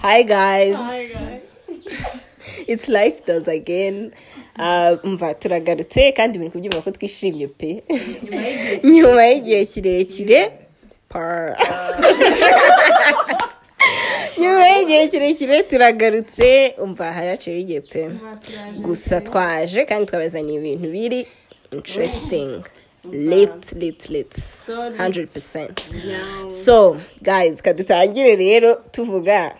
Hi guys. It's life does again. Uh, mva turagarutse kandi ibintu kubyumva ko twishimye pe. Nyuma y'igihe kirekire. Nyuma y'igihe kirekire turagarutse. Umva haraciye igihe pe. Gusa twaje kandi twabazaniye ibintu biri interesting. Lit lit lit. 100% so guys kadutangire rero tuvuga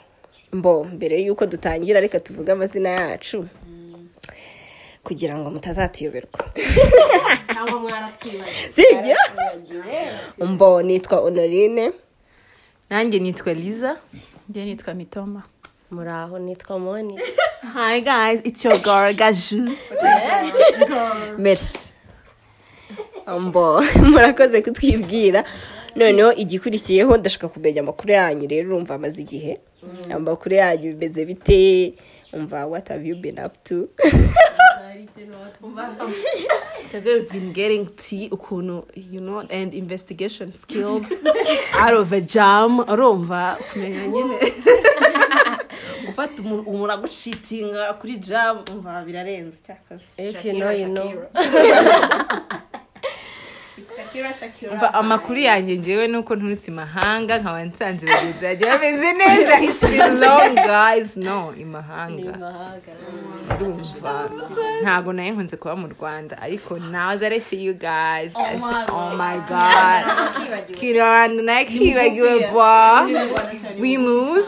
mbo mbere y'uko dutangira reka tuvuge amazina yacu. Kugira ngo mutazatuyoberwa cyangwa mwaratwibagiwe. Sibyo? Mbo nitwa honorine. Nanjye nitwa liza njye nitwa mitoma. Muri aho nitwa moni. Hi guys. It's your girl gaju. Merci. Mbo murakoze kutwibwira. Noneho igikurikiyeho ndashaka kumenya amakuru yanyu rero urumva amaze igihe. Amakuru yanyu bimeze bite? Umva what have you been up to? I've been getting tea ukuntu you know and investigation skills. Out of a jam urumva kumenya nyine. Gufata umu- umuntu agushitinga kuri jam umva birarenze. Cyakaze if you know you know. amakuru yanjye ngewe nuko nturutse imahanga nkaba nsanze bagenzi banjye bameze neza. Long guys. No imahanga. Urumva ntabwo na yo nkunze kuba mu rwanda ariko now that I see you guys say, oh my god. Kiranda na yo kibagiwe. bwa we move.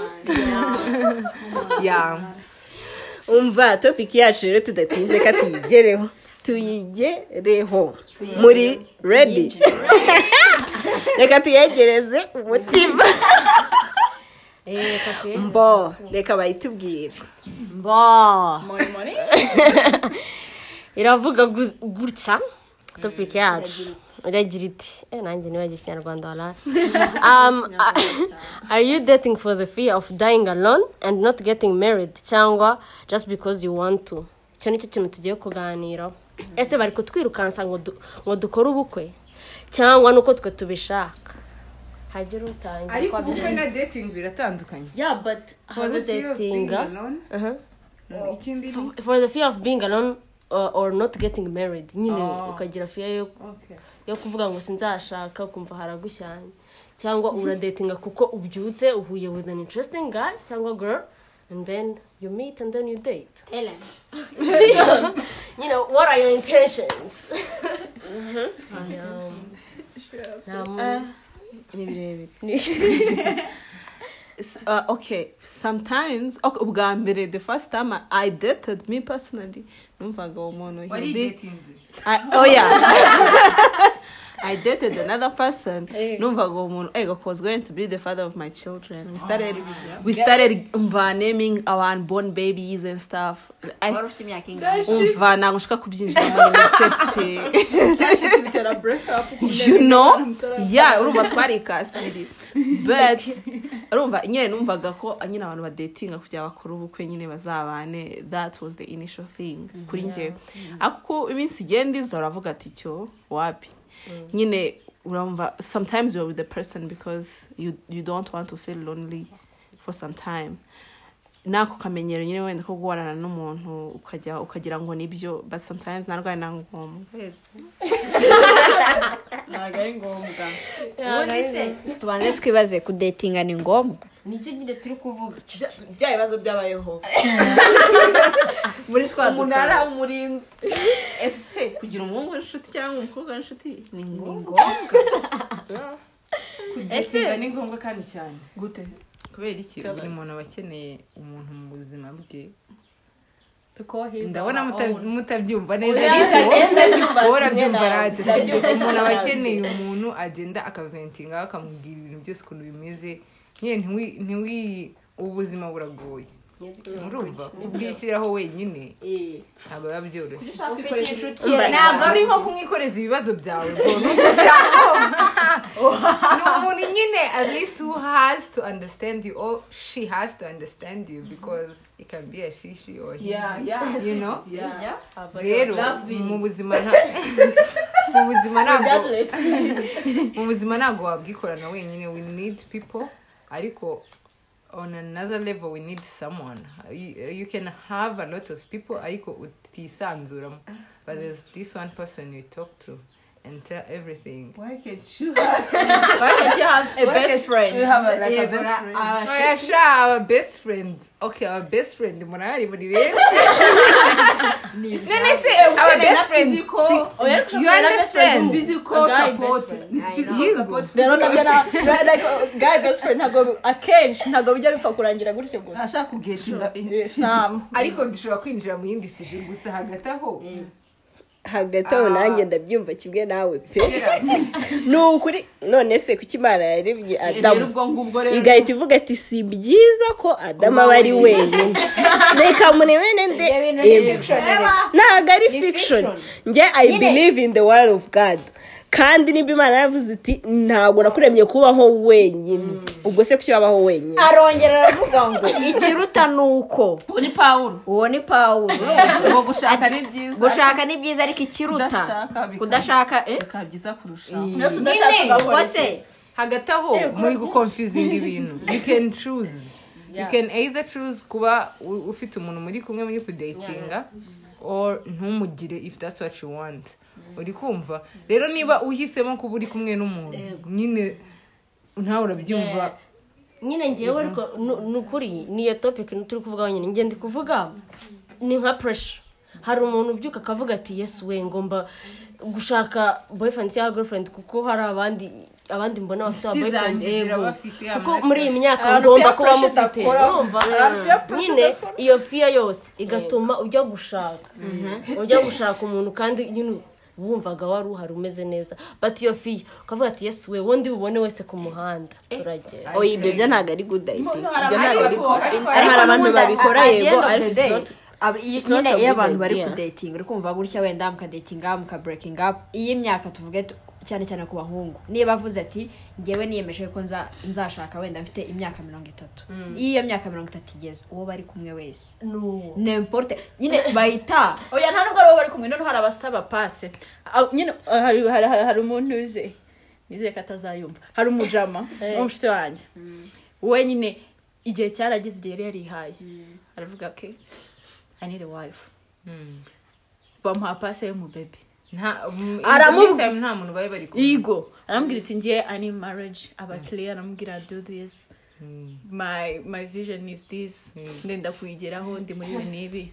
Yeah. Umva topiki yacu rero tudatinze ko tuyigereho tuyigereho muri redi reka tuyegereze umutima. Eh mbo reka bayitubwire. Mbo. Iravuga gu- gutya topic yacu. iragira iti. Eh nanjye nibagiye ikinyarwanda wala. Um are you dating for the fear of dying alone and not getting married? Cyangwa just because you want to? Icyo ni cyo kintu tugiye kuganiraho. Ese bari kutwirukansa ngo du- ngo dukore ubukwe? Cyangwa nuko twe tubishaka? Hagira utangira ariko ubukwe na dating biratandukanye alone, Uh-huh. ikindi ni- for the fear of being alone uh, or not getting married. Nyine Oh. ukagira fear yo, kuvuga ngo sinzashaka ukumva haragushyanye cyangwa uradetinga kuko ubyutse uhuye with an interesting guy cyangwa girl and then you meet and then you date. See? you know what are your intentions? Yeah. Um, S- uh, okay sometimes okay, ubwa mbere the first time I, I dated me personally numvaga uwo muntu be- datinze I, dated another person. Numvaga uwo muntu ego was going to be the father of my children. We started we started umva naming our unborn babies and stuff. I, wari ufite imyaka ingana umva ntabwo nshaka kubyinjiramo ndetse pe bitera break up you know? Yeah urumva twarikasiri but urumva nyine numvaga ko nyine abantu badetinga kugira bakora ubukwe nyine bazabane. That was the initial thing. Kuri njyewe ariko iminsi igenda iza uravuga ati cyo? Wapi? Nyine urumva sometimes you're with the person because you, you don't want to feel lonely for some time. Nako kamenyero nyine wenda ko guhorana n'umuntu ukajya ukagira ngo ni byo but sometimes ntabwo ari na ngombwa. Ntabwo ari ngombwa. Ubundi se tubanze twibaze kudetinga ni ngombwa. Nicyo nyine turi kuvuga. Bya bibazo byabayeho. Muri twa umunara umurinzi. Ese kugira umuhungu w'inshuti cyangwa umukobwa w'inshuti ni ngombwa? Kudetinga ni ngombwa kandi cyane. Gute kubera iki? Buri muntu aba akeneye umuntu mu buzima bwe. Ndabona mutabyumva neza ariko urabyumva sibyo umuntu aba akeneye umuntu agenda akaventinga akamubwira ibintu byose ukuntu bimeze. Nyine ntiwi ubuzima buragoye. Urumva ubwishyiraho wenyine ntabwo biba byoroshye ntabwo ari nko kumwikoreza ibibazo byawe ni umuntu nyine at least who has to understand you or she has to understand you because it can be a shishi or he. Yeah yeah. You know? Yeah. rero mu buzima nta- mu buzima ntabwo mu buzima ntabwo wabwikorana wenyine we need people. Ariko on another level we need someone. You, you can have a lot of people. Ariko utisanzuramo but there's this one person you talk to. And tell everything Why can't you have, why can't you have a best friend you have a, like a Yego, best friend? ah, Oh, yeah, sure, our best friend. Okay, our best friend. Murari muri benshi. None se our best friend. ariko You understand? Physical a guy support. best friend. I Physical support. rero na byo na like guy best friend ntabwo akenshi ntabwo bijya bipfa kurangira gutyo gusa ashaka kugetinga sam ariko dushobora kwinjira mu yindi sije gusa hagati aho hagati aho nanjye ndabyumva kimwe nawe pe. Ni ukuri none se kuki imana yarebye adamu? igahita ivuga ati si byiza ko adamu aba ari wenyine. Reka murebene nde. Ibyo bintu ni Eva." fiction rero. ntabwo ari Ni fiction. fiction. njye i believe in the word of god. Kandi niba imana yaravuze iti ntabwo nakuremye kubaho wenyine. Ubwo se kuki wabaho wenyine? Arongera aravuga ngo ikiruta ni uko. Ubu ni pawulo. Uwo ni pawulo. Ngo gushaka ni byiza. Gushaka ni byiza ariko ikiruta. Kudashaka bikaba- eh? byiza kurushaho nyine ubwo se hagati aho muri guconfusinga ibintu. You can choose. You can either choose kuba ufite umuntu muri kumwe muri kudatinga or ntumugire if that's what you want. Uri kumva rero niba uhisemo kuba uri kumwe n'umuntu nyine ntawe urabyumva. Nyine ngewe ariko ni ukuri niyo topic turi kuvuga nyine njye ndi kuvuga ni nka pressure. Hari umuntu ubyuka akavuga ati yesu we ngomba gushaka boyfriend cyangwa girlfriend kuko hari abandi abandi mbona bafite aba boyfriend. yego. kuko muri iyi myaka ngomba kuba mufite. urumva nyine iyo fiya yose igatuma ujya gushaka. Ujya gushaka umuntu kandi nyine wumvaga wari uhari umeze neza. But iyo fiya ukavuga ati yesu we wundi bubone wese ku muhanda. Turagenda oya ibyo byo ntabwo ari good idea. Ibyo ntabwo ari good ariko hari abantu babikora yego ariko iyo- nyine iyo abantu bari idea. kudatinga uri kumva gutya wenda mukadetinga mukaburekinga iyi myaka tuvuge tu- cyane cyane ku bahungu. Niba avuze ati ngewe niyemeje ko nza- nzashaka wenda mfite imyaka mirongo itatu. Iyo iyo myaka mirongo itatu igeze uwo bari kumwe wese. N'uwo nemporte nyine bahita oya nta nubwo ari wowe bari kumwe noneho hari abasaba pase nyine hari umuntu uze nizere ko atazayumva. Hari umujama w'umushuti wanjye. We nyine igihe cyarageze igihe yari yarihaye. Aravuga ke i need a wife. Bamuha pase y'umubebe nta m- Aramubwi- in the meantime, nta muntu bari bari kumwe Igo arambwira iti ngiye I need marriage. Aba clear arambwira I do this. My my vision is this. Ndenda kuyigeraho ndi muri ibi n'ibi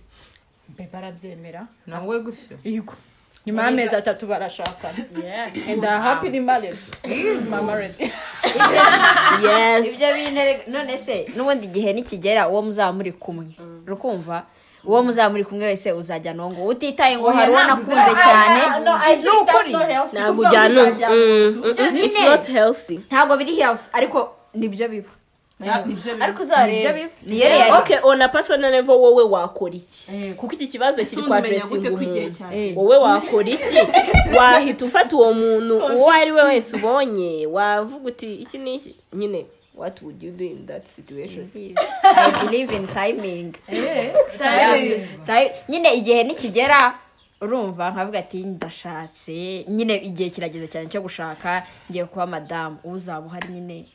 bebe arabyemera nawe gutyo? Igo nyuma y'amezi atatu barashakana happily married I'm married yes. Ibyo bintu none se n'ubundi igihe nikigera uwo muzaba muri kumwe urukumva uwo muzaba muri kumwe wese uzajyana uwo nguwo utitaye ngo hari uwo nakunze cyane. ni ukuri ntabwo ujyana mm, mm, mm, it's Nyine. not healthy. Ntabwo biri health ariko ni byo biba. Ariko uzareba. Biba. Niyo reality okay on a personal level wowe wakora iki? Kuko iki kibazo kiri kwa igihe umuntu cyane. Wowe wakora iki? Wahita ufata uwo muntu uwo ari we wese ubonye? Wavuga uti iki ni iki? Nyine. What would you do in that situation? I believe in timing. Time- nyine igihe nikigera urumva nkavuga ati ndashatse. Nyine igihe kirageze cyane cyo gushaka ngiye kuba madamu uzaba uhari nyine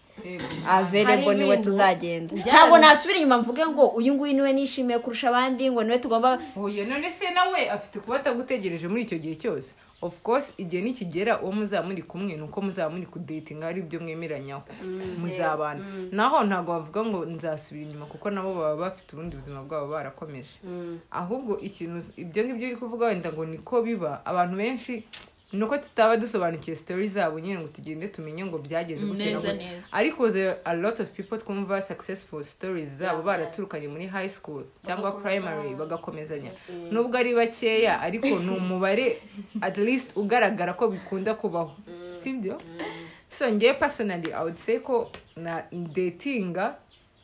available Hari ni we tuzagenda. ntabwo nasubira inyuma mvuge ngo uyu nguyu ni we nishimiye kurusha abandi ngo ni we tugomba none se nawe afite kuba atagutegereje muri icyo gihe cyose. Of course igihe nikigera uwo muzaba muri kumwe ni uko muzaba muri kudatinga hari ibyo mwemeranyaho. Muzabana. Naho ntabwo bavuga ngo nzasubira inyuma kuko nabo baba bafite ubundi buzima bwabo barakomeje. Ahubwo ikintu ibyo ngibyo uri kuvuga wenda ngo niko biba abantu benshi ni uko tutaba dusobanukiwe sitori zabo nyine ngo tugende tumenye ngo byagenze gute ariko there a lot of people twumva successful stories zabo baraturukanye muri high school cyangwa primary bagakomezanya. Nubwo ari bakeya ariko ni umubare at least ugaragara ko bikunda kubaho. Sibyo so ngewe personally i would say ko na datinga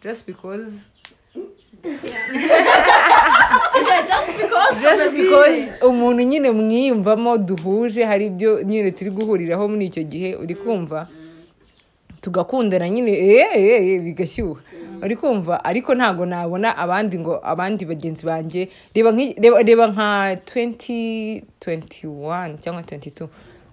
just because just because umuntu nyine mwiyumvamo duhuje hari ibyo nyine turi guhuriraho muri icyo gihe uri kumva tugakundana nyine eh, eh, eh, bigashyuha. Uri kumva ariko ntabwo nabona abandi ngo abandi bagenzi banjye. Reba nk'i- reba- reba nka 2021 cyangwa 22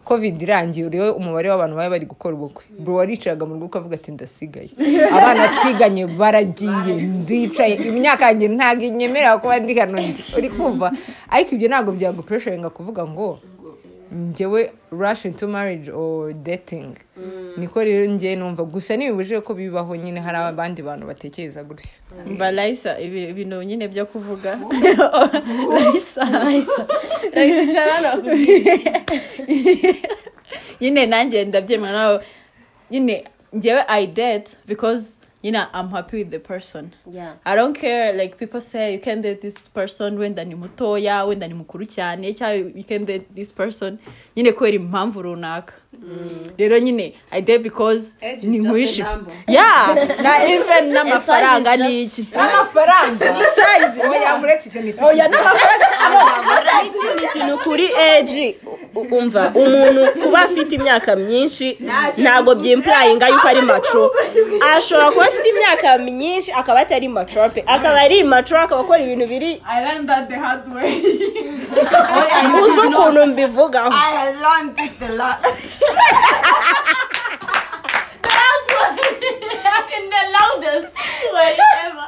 covid irangiye urebe umubare w'abantu baba bari gukora ubukwe. Bro waricaraga mu rugo ukavuga ati ndasigaye. Abana twiganye baragiye ndicaye. Imyaka yanjye ntabwo inyemerera kuba ndi hano uri kumva. Ariko ibyo ntabwo byagupressuringa kuvuga ngo njyewe rush into marriage or dating. Niko rero njye numva gusa ntibibujije ko bibaho nyine hari abandi bantu batekereza gutya mba layisa ibi ibintu nyine byo kuvuga. Layisa layisa icara hano nyine nanjye ndabyemera nawe. Nyine njyewe i date because nyine i'm happy with the person. Yeah. i don't care like people say you can date this person wenda ni mutoya wenda ni mukuru cyane cyangwa you can date this person. Nyine kubera impamvu runaka. Rero nyine i date because ni just a nkwishi number. yeah na even n'amafaranga ni iki n'amafaranga icyo niti oya n'amafaranga ikindi kintu kuri eji umva umuntu kuba afite imyaka myinshi ntabwo byimpurayinga yuko ari maco ashobora kuba afite imyaka myinshi akaba atari maco pe. Akaba ari maco akaba akora ibintu biri I learned that the hard way. uzi ukuntu mbivugaho. The last. in the loudest way ever.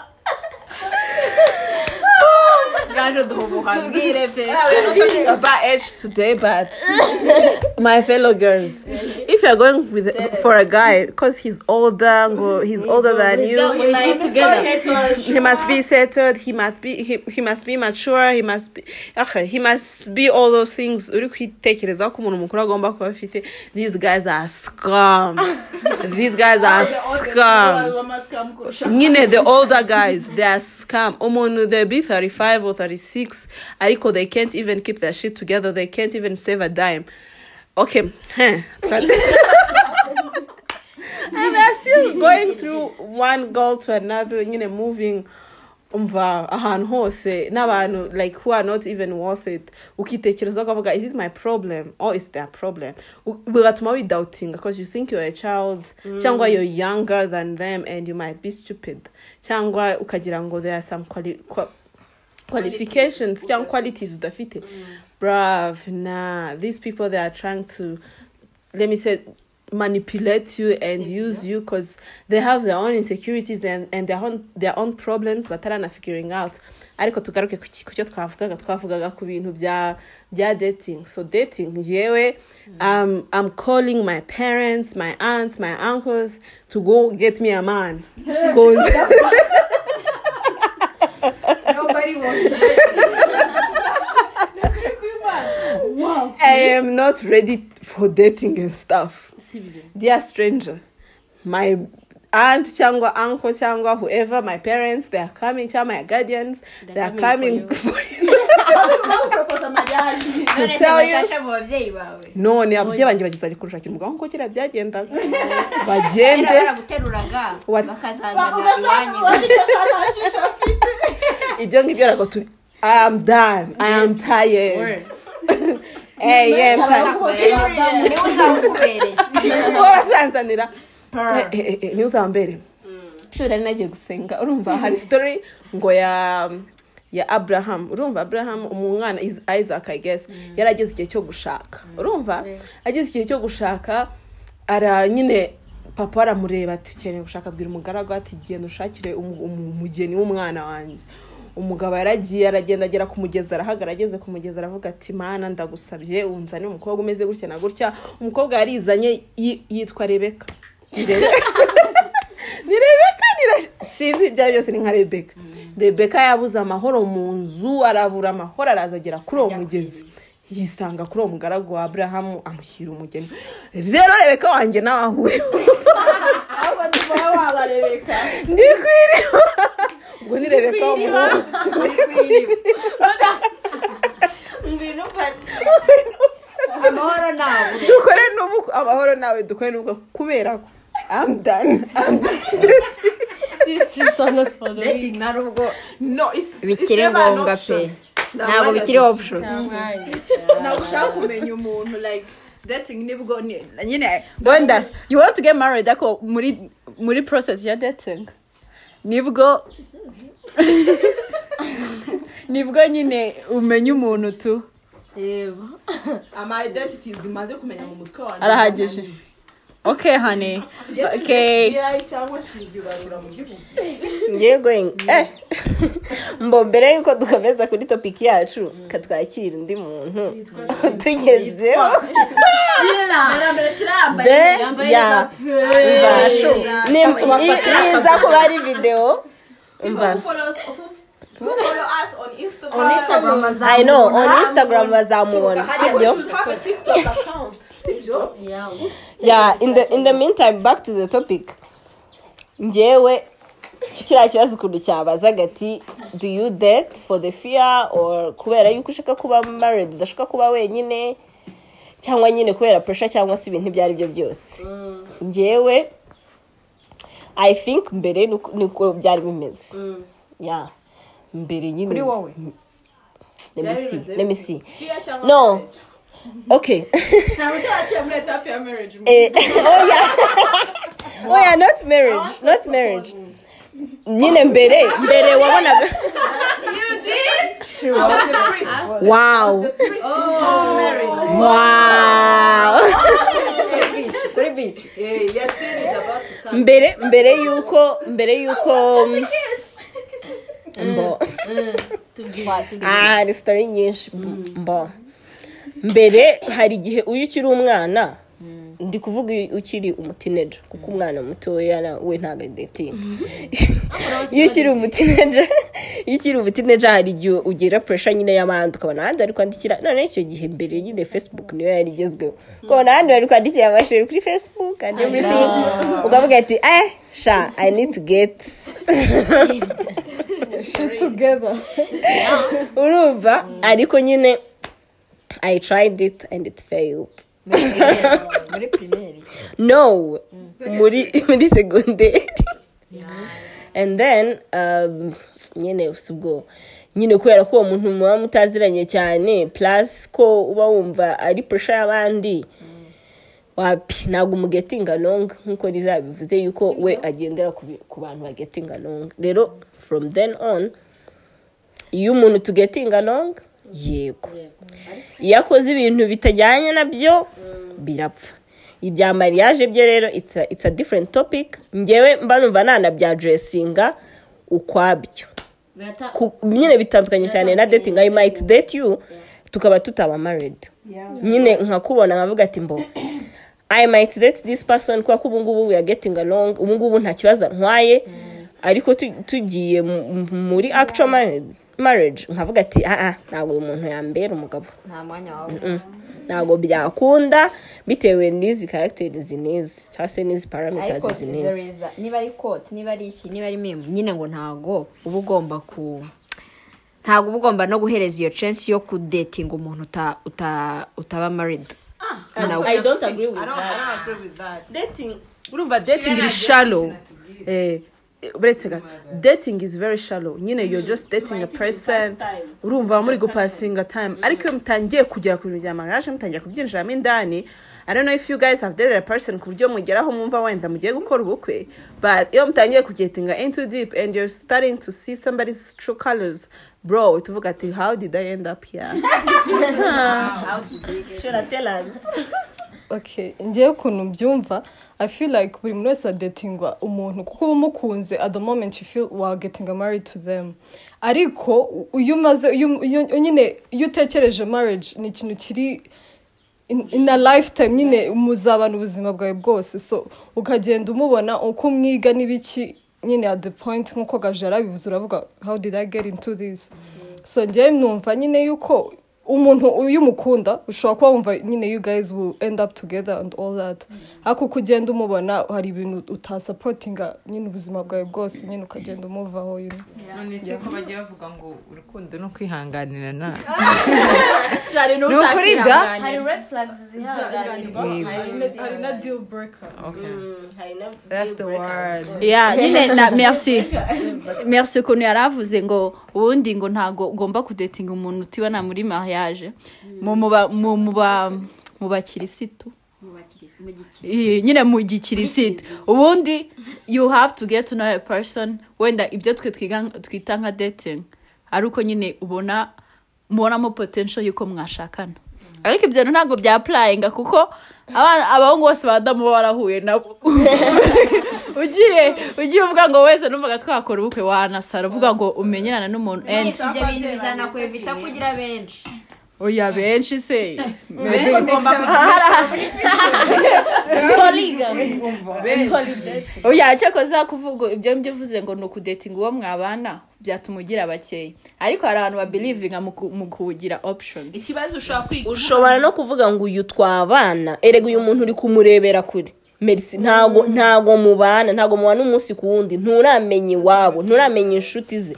talking about age today, but my fellow girls, you're going with for a guy because he's older, go- he's older than you. We shit together. He must be settled. He must be. He, he must be mature. He must be. Okay, he must be all those things. uri kwitekereza ko umuntu mukuru agomba kuba afite these guys are scum these guys are scum nyine the older guys they are scam umuntu they be 35 or 36 ariko they can't even keep their shit together they can't even save a dime okay. Huh. And they're still going through one goal to another you know moving umva ahantu hose. N'abantu like who are not even worth it. Ukitekereza ukavuga is it my problem? Or is their problem? Bigatuma widouting because you think you're a child cyangwa you're younger than them and you might be stupid. Cyangwa ukagira ngo there are some quali- qua- qualifications. cyangwa qualities udafite. Brav nah. These people they are trying to let me say manipulate you and use you because they have their own insecurities and, and their own their own problems batarana figuring out. Ariko tugaruke ku cyo twavugaga twavugaga ku bintu bya bya dating. So dating njyewe um, i'm calling my parents my aunts my uncles to go get me a man. I am not ready for dating and stuff. Dear stranger, my aunt, cyangwa uncle, cyangwa whoever, my parents, they are coming, cyangwa my guardians, they are coming for you. none se tell you- none ababyeyi banjye bageze kunshakira umugabo nk'uko kera byagendaga bagende bakazazana iwanyu ibyo ngibyo ntabwo turi I am done. I am tired. yeah, uwo basanzanira Eh, eh, eh, ni we uzaba mbere shuri nari nagiye gusenga urumva hari story. Ngo ya ya abraham. Urumva abraham umwana is- isaac i guess. Yari ageze igihe cyo gushaka. Urumva? Ageze igihe cyo gushaka ara nyine papa aramureba ati ukeneye gushaka? Abwira umugaragu ati genda ushakire umu- umu- umugeni w'umwana wanjye. Umugabo yaragiye aragenda agera ku mugezi arahagara ageze ku mugezi aravuga ati mana ndagusabye unzane umukobwa umeze gutya na gutya. Umukobwa yarizanye yi- yitwa rebeka ni Rebe- ni rebeka sinzi ibyo ari byose ni nka rebeka rebeka yabuze amahoro mu nzu arabura amahoro araza agera kuri uwo mugezi. Yisanga kuri uwo mugaragu wa aburahamu amushyira umugeni. Rero rebeka wanjye nawe ahuye. Ndi ku iriba. Ubwo ni rebeka w'umuhungu amahoro nawe dukore n'ubu amahoro nawe dukore n'ubwo. Kubera ko I'm done. I'm done. These trips are not for the weak. dating it's, it's bikiri ngombwa pe. Ntabwo bikiri option. Ntabwo ushaka kumenya umuntu like dating ni bwo ni- nyine wenda you want to get married ariko muri muri process ya dating ni bwo ni bwo nyine umenya umuntu tu? Ama identities umaze kumenya mu mutwe wanjye. Arahagije. Okay honey. Okay. Ngiye going eh. Mbo mbere yuko dukomeza kuri topic yacu katwakira undi muntu. Tugezeho. De ya. mbasho niza kuba ari video. Mva follow us on Instagram. On instagram i know on instagram bazamubona sibyo we should have a TikTok account. Sibyo yeah. In the in the meantime back to the topic. Njyewe kiriya kibazo ukuntu cyabazaga ati do you date for the fear or kubera yuko ushaka kuba married udashaka kuba wenyine cyangwa nyine kubera pressure cyangwa se ibintu ibyo ari byo byose. Njyewe i think mbere nuko- niko byari bimeze. Yeah. Mbere nyine kuri wowe let me see let me see. No. okay. Eh, oh yeah. oh yeah, not marriage, not marriage. Nyine mbere, mbere wabonaga. Wow. Wow. kuri beach Eh, Mbere, mbere yuko, mbere yuko. Mbo. Ah, ni story nyinshi. Mbo. Mbere hari igihe uyu ukiri umwana ndi kuvuga ukiri umutineja kuko umwana mutoya we ntabwo adetinga iyo ukiri umutineja iyo ukiri umutineja hari igihe ugira puresha nyine y'abandi ukabona ahandi bari kwandikira. None icyo gihe mbere nyine facebook niyo yari igezweho. Ukabona ahandi bari kwandikira amashuri kuri facebook and everything ukavuga ati eh sha i need to get together. Urumva? Ariko nyine i tried it and it failed. Muri primaire no muri muri segonderi and then um, nyine si ubwo nyine kubera ko uwo muntu muba mutaziranye cyane plus ko uba wumva ari pressure y'abandi wapi? Ntabwo umugetinga along nk'uko rizabivuze yuko we agendera ku bantu bagetinga along. Rero from then on iyo umuntu tugetinga along yego. Iyo akoze ibintu bitajyanye na byo birapfa. Ibya mariage byo rero it's a, it's a different topic. Ngewe mba numva nanabyaduresinga ukwabyo. Nyine bitandukanye cyane na dating i might date you tukaba tutaba married. Nyine nkakubona nkavuga ati mbo i might date this person kubera ko ubungubu we are getting along ubungubu nta kibazo ntwaye. Ariko tu- tugiye mu- mu- muri actual marriage- marriage. Nkavuga ati ah ah ntabwo uyu muntu yambera umugabo. Nta mwanya wawe ntabwo byakunda bitewe n'izi karagiteri izi n'izi cyangwa se n'izi there n'izi. niba ari kote niba ari iki niba ari meme nyine ngo ntago uba ugomba ku ntabwo uba ugomba no guhereza iyo chance yo kudetinga umuntu uta- uta- utaba married. I don't agree with I don't, I that. don't agree with that. dating urumva dating is shallow. eh uretse ga dating is very shallow. Nyine you're just dating a person. urumva muri gupasinga time. ariko iyo mutangiye kugera ku bintu bya mariage mutangiye kubyinjiramo indani. I don't know if you guys have dated a person ku buryo mugeraho mwumva wenda mugiye gukora ubukwe. But iyo mutangiye kugetinga into deep and you're starting to see somebody's true colors bro tuvuga ati how did I end up here? ngewe ukuntu mbyumva i feel like buri muntu wese adetingwa umuntu kuko uba umukunze at the moment you feel wa getting married to them. Ariko iyo umaze nyine iyo utekereje marriage ni ikintu kiri in, a lifetime nyine muzabana ubuzima bwawe bwose. So ukagenda umubona uko mwiga n'ibiki nyine at the point nk'uko gaje yarabivuze uravuga how did i get into this? So njyewe numva nyine yuko umuntu iyo umukunda ushobora kuba wumva nyine you guys will end up together and all that. Ariko uko ugenda umubona hari ibintu utasapotinga nyine ubuzima bwawe bwose nyine ukagenda umuvaho none se ko bajya bavuga ngo urukundo no kwihanganirana ni ni ukuri da? Hari red flags zihanganirwa. Hari na deal breaker. Okay. That's the word. Yeah nyine na merci. Merci ukuntu yari avuze ngo ubundi ngo ntabwo ugomba kudetinga umuntu utibona muri mariage mu muba mu bakirisitu. Nyine mu gikirisitu. Ubundi you have to get to know a person wenda ibyo twe twiga- twita nka dating. Ari uko nyine ubona mubonamo potential y'uko mwashakana. Ariko ibyo bintu ntabwo bya purayinga kuko abahungu bose ba damu baba barahuye nabo ugiye ugiye uvuga ngo wese numvaga twakora ubukwe wanasara. Uvuga ngo umenyerana n'umuntu. Endi ibyo bintu bizanakwevita kugira benshi. Oya benshi se oya cyakoze kuvuga ibyo ngibyo uvuze ngo ni ukudetinga uwo mwabana byatuma ugira bakeya ariko hari abantu babirivinga mu ku- mu kugira options. Ikibazo ushobora kwiga. Ushobora no kuvuga ngo uyu twabana. Erega uyu muntu uri kumurebera kure. Merisi ntago ntago mubana ntago mubana umunsi ku wundi. Nturamenya iwabo nturamenya inshuti ze.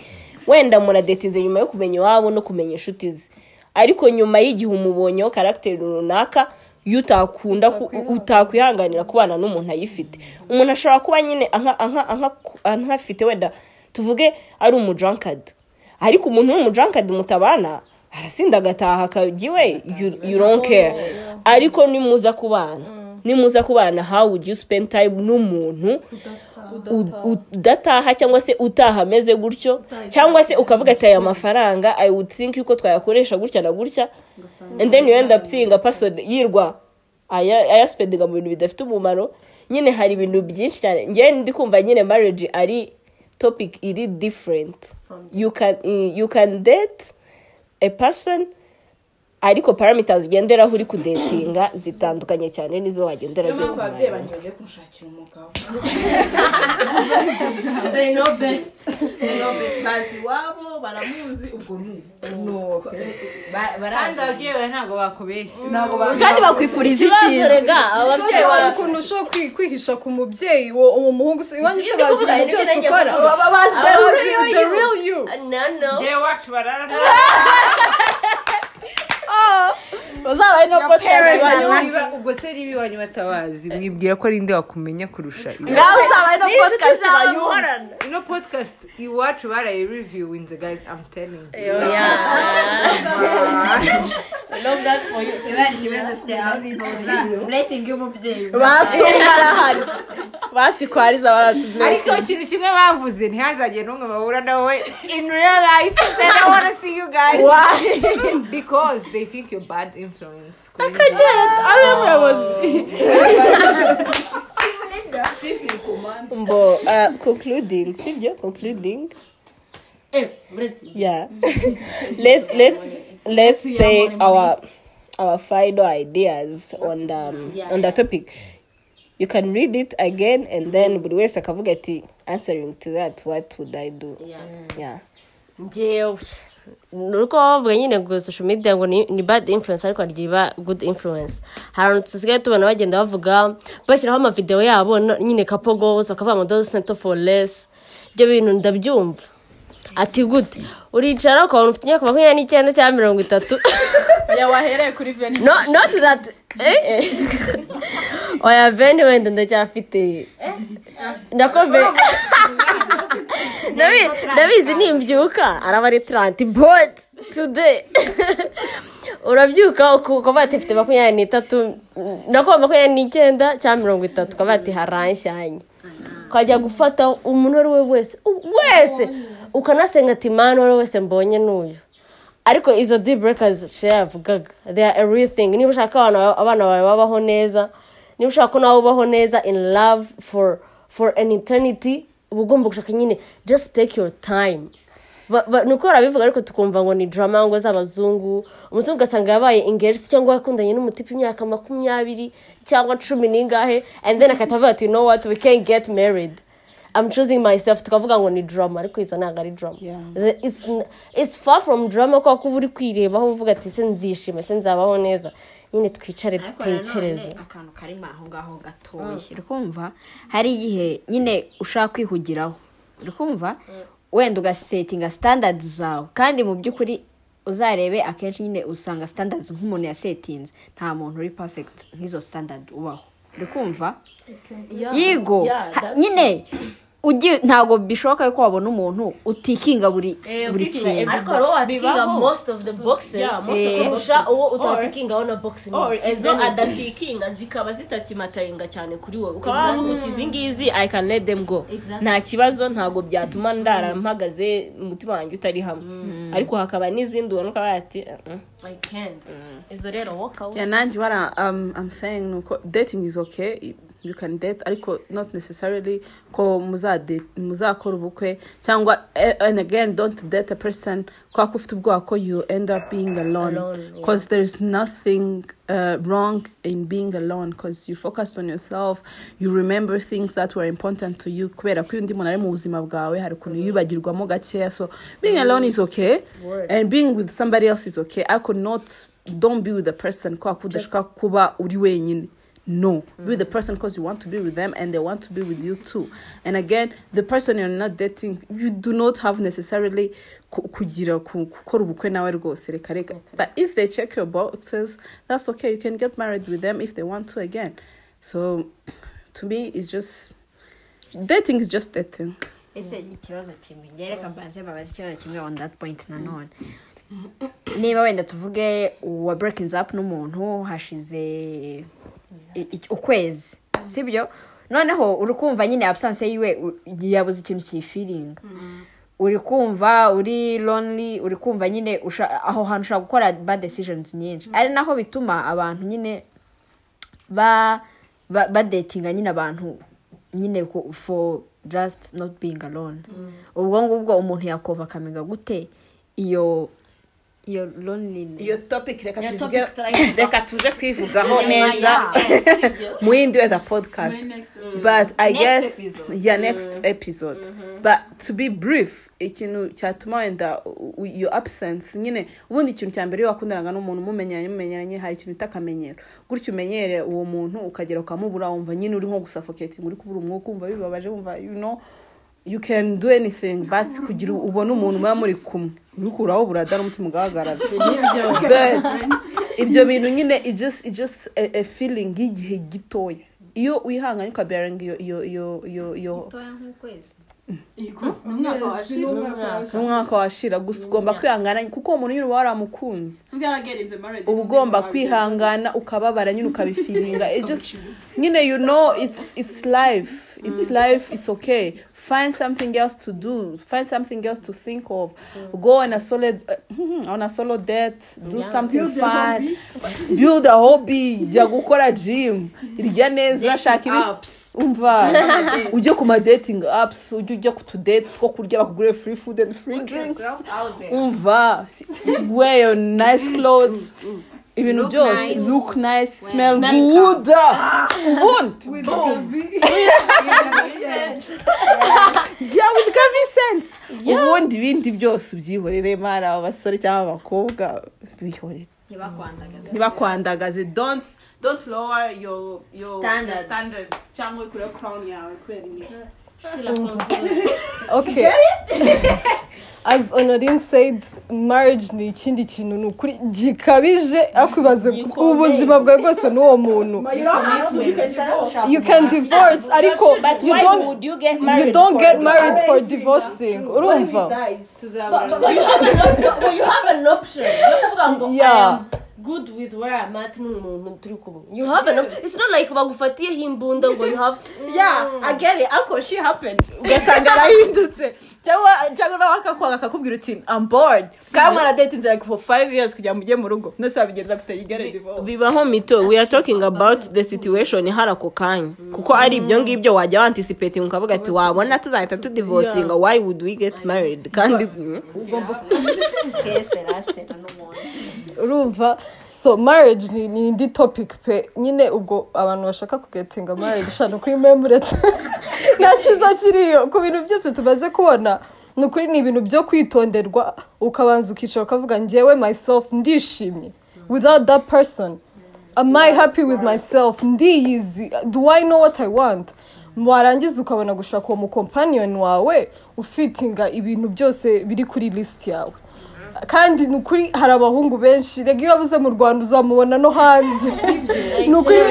Wenda muradetize nyuma yo kumenya iwabo no kumenya inshuti ze. Ariko nyuma y'igihe umubonyeho karagiteri runaka iyo utakunda ku- utakwihanganira kubana n'umuntu ayifite. Umuntu ashobora kuba nyine anafite wenda tuvuge ari umujankadi ariko umuntu w'umujankadi mutabana arasinda agataha akajya iwe. You- you don't care. Ariko nimuza kubana. Nimuza kubana how would you spend time n'umuntu? Udataha cyangwa se utaha ameze gutyo? Cyangwa se ukavuga ati aya mafaranga i would think yuko twayakoresha gutya na gutya. And then you end up seeing a person yirwa aya- ayaspendinga mu bintu bidafite umumaro. Nyine hari ibintu byinshi cyane. Ngewe ndi kumva nyine marriage ari topic iri different. You can you can date a person ariko parameters ugenderaho uri kudetinga zitandukanye cyane n'izo wagendera niyo ugiye mpamvu ababyeyi bagiye kunshakira umugabo. They know best. Bazi iwabo baramuzi ubwo ni uko. Kandi ababyeyi bawe ntabwo bakubeshya. Kandi bakwifuriza icyiza. ababyeyi bawe. ukuntu ushobora kwi- kwihisha ku mubyeyi uwo uwo muhungu se iwanyu se bazi ibintu byose ukora. bazi the real you. no no. Njyewe barara bazabaye no podcast wanyu ubwo se niba iwanyu batabazi mwibwira ko ari nde wakumenya kurusha iwacu ngaho uzabaye no podcast zawe wanyu muhorana ino podcast iwacu baraye reviewinze guys i'm telling you. I love that for you. blessing y'umubyeyi basumba arahari basikwariza ariko baratubwira ikintu kimwe bavuze ntihazagire n'umwe bahura nawe in real life they don't want to see you guys. Because they think you're bad influence kuri njye. ari we muyobozi mbo uh, concluding. Sibyo concluding. Eh, yeah. Let, let's let's say our our final ideas on the um, Yeah. on the topic. You can read it again and then buri wese akavuga ati answering to that what would i do? Yeah. yeah. Njyewe nuko bavuga nyine ngo social media ngo ni, ni bad influence ariko hari igihe iba good influence. Hari abantu dusigaye tubona bagenda bavuga bashyiraho amavideo yabo nyine goals bakavuga ngo those settle for less. Ibyo bintu ndabyumva. Ati gute uricara ukabona ufite imyaka makumyabiri n'icyenda cyangwa mirongo itatu. Oya wahereye eh, eh. oya veni wenda ndacyafite ndakombe Ndabi- ndabizi nimbyuka araba ari taranti but today. Urabyuka ati mfite makumyabiri n'itatu nakuba makumyabiri n'icyenda cyangwa mirongo itatu ukavuga ati haranshyanye ukajya gufata umuntu uwo ari we wese. Wese! Ukanasenga ati mani uwo ari we wese mbonye n'uyu. Ariko izo deal breakers share yavugaga. They are a real thing. Niba ushaka abana bawe babaho neza niba ushaka ko nawe ubaho neza in love for for an eternity uba ugomba gushaka nyine. Just take your time. Ni uko barabivuga ariko tukumva ngo ni drama ngo z'abazungu umuzungu ugasanga yabaye engaged cyangwa yakundanye n'umutipe imyaka makumyabiri cyangwa cumi n'ingahe and then akahita avuga ati know what? We can't get married. I'm choosing myself tukavuga ngo ni drama ariko izo ntabwo ari drama it's, it's far from drama kuko uba uri kwirebaho uvuga ati se nzishima se nzabaho neza. Nyine twicare dutekereze akantu karimo aho ngaho gatoya uri kumva? Hari igihe nyine ushaka kwihugiraho. Uri kumva? Wenda ugasetinga standards zawe. Kandi mu by'ukuri uzarebe akenshi nyine usanga standards nk'umuntu yasetinze nta muntu uri perfect nk'izo standard ubaho. Uri kumva that's nyine. Ntabwo bishoboka yuko wabona umuntu utikinga buri buri kintu. ariko hari uwo watikinga most of the boxes Yeah, most of the kurusha boxes. uwo utatikingaho na box nini izo adatikinga zikaba zitakimataringa cyane kuri wowe. Ukaba wavuga uti izi ngizi i can let them go. Exactly. nta kibazo ntabwo byatuma ndara mpagaze umutima wanjye utari hamwe. Ariko hakaba n'izindi ubona ukaba ati "Uh-uh." i can't. Izo rero yeah nanjye what I- um, i'm saying nuko dating is okay. You can date ariko not necessarily ko muzakora ubukwe cyangwa eh, and again don't date a person kwa ko ufite ubwoba ko you end up being alone. Because there's nothing uh, wrong in being alone because you focus on yourself you remember things that were important to you kubera ko iyo undi muntu ari mu buzima bwawe hari ukuntu yibagirwamo gakeya so being alone is okay and being with somebody else is okay. Ariko not don't be with the person kwa ko udashaka kuba uri wenyine. No be with the person because you want to be with them and they want to be with you too. And again the person you're not dating you do not have necessarily ku- kugira ku- gukora ubukwe nawe rwose. Reka reka. But if they check your boxes that's okay. You can get married with them if they want to again. So to me it's just dating is just dating. Ese ikibazo kimwe reka mbanze mbabaze ikibazo kimwe on that point nanone niba wenda tuvuge wa breaking up n'umuntu hashize i- i- ukwezi. Sibyo noneho uri kumva nyine absence yiwe yabuze ikintu kiyifiringa uri kumva uri lonely uri kumva nyine aho hantu ushobora gukora bad decisions nyinshi. Ari naho bituma abantu nyine ba ba- badetinga nyine abantu nyine for just not being alone. Ubwo ngubwo umuntu yakova akamenya gute? Iyo iyo loneliness. Iyo topic reka tuze kwivugaho neza. mu yindi weather podcast. But i guess yeah next episode. But to be brief ikintu cyatuma wenda iyo absence nyine ubundi ikintu cya mbere iyo wakundanaga n'umuntu mumenyanye mumenyanye hari ikintu bita akamenyero. Gutyo umenyere uwo muntu ukagera ukamubura wumva nyine uri nko gusuffocating uri kubura umwuka wumva bibabaje wumva you know you can do anything basi kugira ubone umuntu muba muri kumwe. Urukuraho burada n'umutima ugahagarara ibyo? Bintu nyine it just it just a, a feeling y'igihe gitoya. Iyo wihanganye ukabearinga iyo iyo iyo iyo iyo n'umwaka washira gusa ugomba kwihangana kuko uwo muntu nyine uba waramukunze. Uba ugomba kwihangana ukababara nyine ukabifiringa. It just nyine you know it's it's life. It's life it's okay. Find something else to do find something else to think of. Go on a solid uh, on a solo date do something fun. build a hobby jya gukora gym. Irya neza shaka ibi umva? Ujye ku ma dating apps ujye ujya ku tudate two kurya bakugurire free food and free drinks. umva? Wear your nice clothes. Ibintu byose look nice smell good. ubundi yeah with Gavin sense. Ubundi ibindi byose ubyihorere mara. Aba basore cyangwa abakobwa bihorere ntibakwandagaze. Don't don't lower your your Standards. your standards. cyangwa kuri crown yawe kubera iyo okay. as honorine said marriage ni ikindi kintu ni ukuri gikabije ariko ibaze ubuzima bwawe bwose n'uwo muntu. You can divorce ariko but you why don't would you get married you don't for get married for divorcing urumva? you have an option. Yo kuvuga ngo good with where I'm at n'umuntu turi kumwe you have an op- it's not like bagufatiyeho imbunda ngo you have yeah I get it. Ariko she happens. Ugasanga arahindutse cyangwa cyangwa nawe akakwanga akakubwira uti I'm bored. Kandi mwaradetinze like for five years kugira ngo mujye mu rugo. Nose wabigenza afite yigare divorce. bibaho mito we are talking about the situation hari ako kanya kuko ari ibyo ngibyo wajya wanticipating ukavuga ati wabona tuzahita tudivosinga why would we get married? Kandi urumva? So marriage ni ni indi topic pe nyine ubwo abantu bashaka kugetinga marriage shana kuri memuretse nta cyiza kiriyo ku bintu byose tumaze kubona ni ukuri ni ibintu byo kwitonderwa ukabanza ukicara ukavuga njyewe myself ndishimye. Without that person am I happy with myself? Ndiyizi. Do I know what I want? Warangiza ukabona gushaka uwo mukompaniyoni wawe ufitinga ibintu byose biri kuri list yawe. Kandi ni ukuri hari abahungu benshi. Rega iyo wabuze mu rwanda uzamubona no hanze. Ni ukuri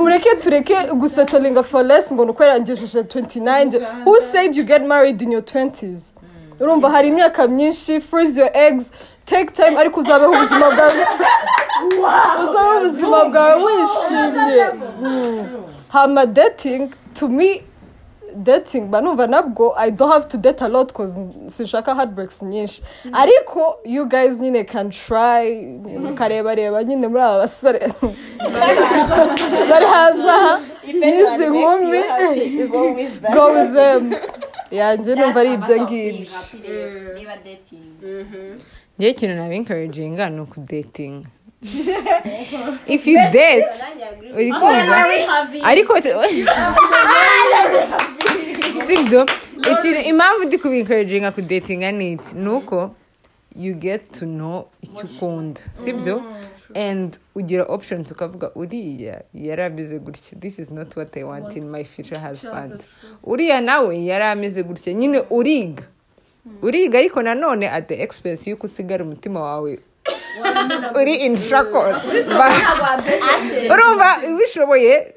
mureke tureke gusetolinga for less ngo ni uko yarangishije 29 who said you get married in your 20s urumva hari imyaka myinshi freeze your eggs take time ariko uzabeho ubuzima bwawe. Uzabeho ubuzima bwawe wishimye. Hama dating to me dating mba numva nabwo i don't have to date a lot cause sinshaka heartbreaks nyinshi. Ariko you guys nyine can try mukarebareba nyine muri aba basore. Bari hanze aha n'izi nkumi go with them. Yanjye numva ari ibyo ngibyo. dating. Njyewe ikintu nabi encouraginga ni ukudatinga if you date uri kumva ariko sibyo ikintu impamvu ndi kubincouraginga kudatinga ni iki ni uko you get to know icyo ukunda sibyo and ugira options ukavuga uriya yari ameze gutya. This is not what i want in my future husband. Uriya nawe yari ameze gutya. Nyine uriga uriga ariko nanone at the expense y'uko usigara umutima wawe uri in shackles urumva ubishoboye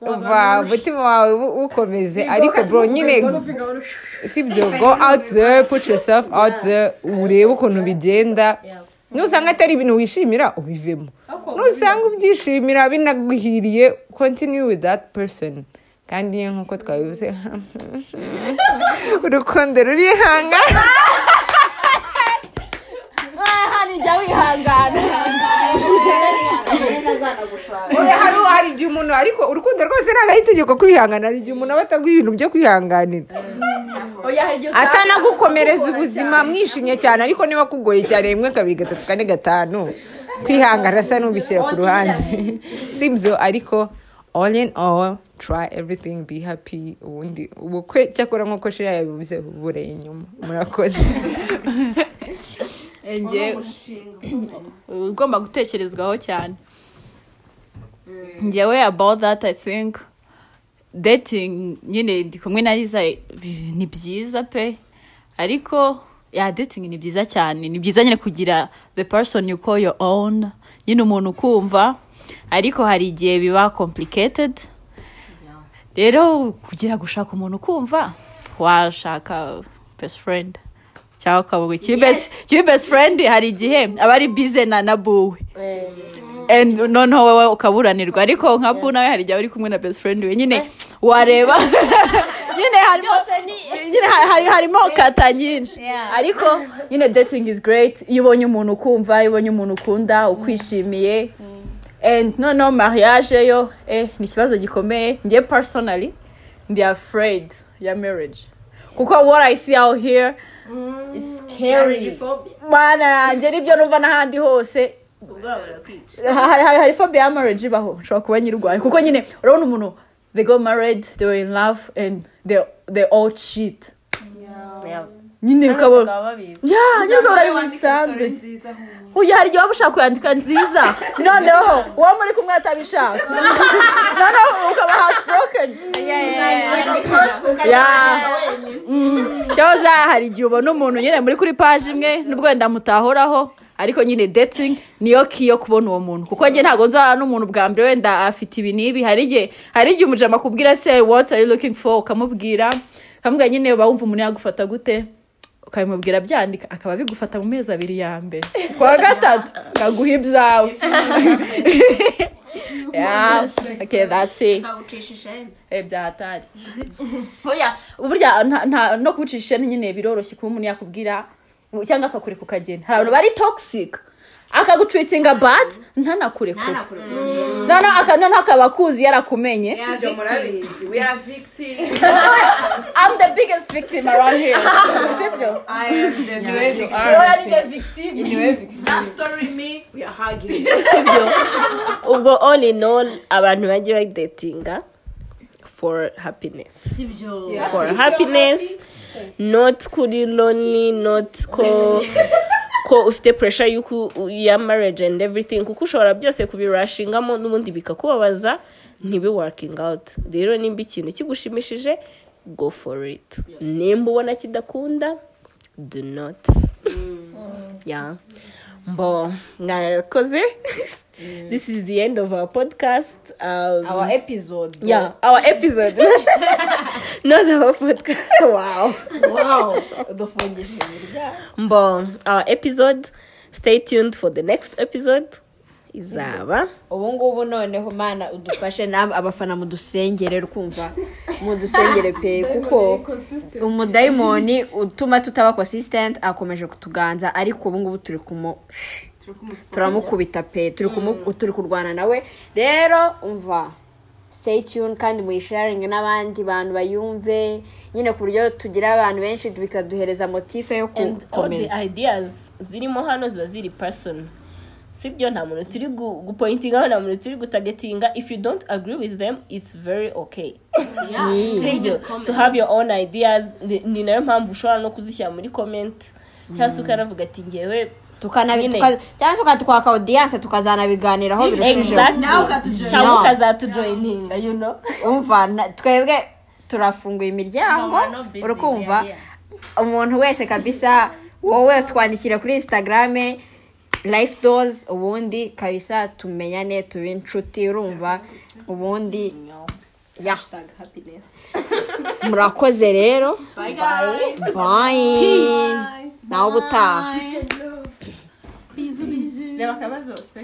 uva umutima wawe ukomeze ariko bro nyine sibyo go out there put yourself out there urebe ukuntu bigenda nusanga atari ibintu wishimira ubivemo nusanga ubyishimira binaguhiriye continue with that person. kandi nk'uko twabivuze urukundo rurihanga jya wihangana hari igihe umuntu ariko urukundo rwose ntabwo ari itegeko kwihangana hari igihe umuntu aba ataguha ibintu byo kwihanganira atanagukomereza ubuzima mwishimye cyane ariko niba kugoye cyane rimwe kabiri gatatu kane gatanu kwihangana asa n'ubishyira ku ruhande sibyo ariko all in all try everything be happy ubundi ubukwe cyakora nk'uko shira yabivuze bureye inyuma murakoze ugomba gutekerezwaho cyane. Njyewe about that i think. Dating nyine ndi kumwe na liza ni byiza pe. Ariko ya dating ni byiza cyane. Ni byiza nyine kugira the person you call your own. Nyine umuntu ukumva. Ariko hari igihe biba complicated. Rero kugira gushaka umuntu ukumva washaka best friend. Cyangwa ukavuga kibi best friend hari igihe aba ari bize na na buwe and noneho wowe ukaburanirwa ariko nka bu nawe hari igihe uri kumwe na best friend we. Nyine wareba. Nyine harimo kata nyinshi. Ariko nyine dating is great. Iyo ubonye umuntu ukumva iyo ubonye umuntu ukunda ukwishimiye. And noneho mariage yo eh ni ikibazo gikomeye. Njye personally ndi afraid ya marriage. Kuko what i see out here mana yanjye ni byo numva n'ahandi hose. Hari phobia ya marriage ibaho. Nshobora kuba nyirwaye kuko nyine urabona umuntu they go married they were in love and they they all cheat. Nyine ukabona ya nyine ukabona ari bisanzwe uyu hari igihe waba ushaka kuyandika nziza. Noneho uwo muri kumwe atabishaka noneho ukaba heartbroken ya. Mm. cyoza hari igihe ubona umuntu nyine muri kuri paji imwe nubwo wenda mutahoraho ariko nyine dating niyo ki yo kubona uwo muntu. Kuko njye ntabwo nzahana n'umuntu bwa mbere wenda afite ibi n'ibi. Hari igihe hari igihe umujama akubwira se what are you looking for? Ukamubwira. Ukamubwira nyine uba wumva umuntu yagufata gute? Ukabimubwira byandika akaba bigufata mu mezi abiri ya mbere. Kwa gatatu akaguha ibyawe. Yeah. Okay that's it. Eh byahatari. No kubicisha nyine biroroshye kuba umuntu yakubwira cyangwa akakureka ukagenda hari abantu bari toxic. Akagucwitinga bad ntanakurekure noneho aka- noneho akaba akuzi yarakumenye ibyo murabizi we are victims. I'm the biggest victim around here. Sibyo i am the victim. Oya, ni the victim. that story me we are hugging. Sibyo ubwo all in all abantu bajye bayidatinga for happiness. For happiness not kuri lonely not ko ko ufite pressure y'uko ya marriage and everything kuko ushobora byose kubirashingamo n'ubundi bikakubabaza ntibe working out. Rero nimba ikintu kigushimishije go for it. Nimba ubona kidakunda do not. Yeah. Mbo mwakoze? this is the end of our podcast. Um, our episode yeah our episode. Not the whole podcast. Wow. Wow. Mbo our episode. Stay tuned for the next episode. Izaba. Ubu ngubu noneho mana udufashe namwe abafana mudusengere kumva mudusengere pe kuko umudayimoni utuma tutaba consistent akomeje kutuganza ariko ubu ngubu turi kumu turamukubita pe turi kumu- turi kurwana nawe. Rero umva stay tuned kandi muyisharinge n'abandi bantu bayumve. Nyine ku buryo tugira abantu benshi bikaduhereza motife yo and all the gukomeza. ideas zirimo hano ziba ziri person. Sibyo nta muntu turi gu- gupointingaho nta muntu turi gutagetinga. If you don't agree with them it's very okay. Sibyo to have your own ideas ni- ni na yo mpamvu ushobora no kuzishyira muri comment. Cyangwa se ukanavuga ati ngewe cyangwa se ukatwaka audience tukazanabiganiraho birushijeho cyangwa ukazatujoyininga you know? Umva twebwe turafunguye imiryango are umuntu wese kabisa wowe twandikira kuri instagram life doors ubundi kabisa tumenyane tube inshuti urumva? Ubundi ya. Murakoze rero. Bye nawe ubutaha reba akabazo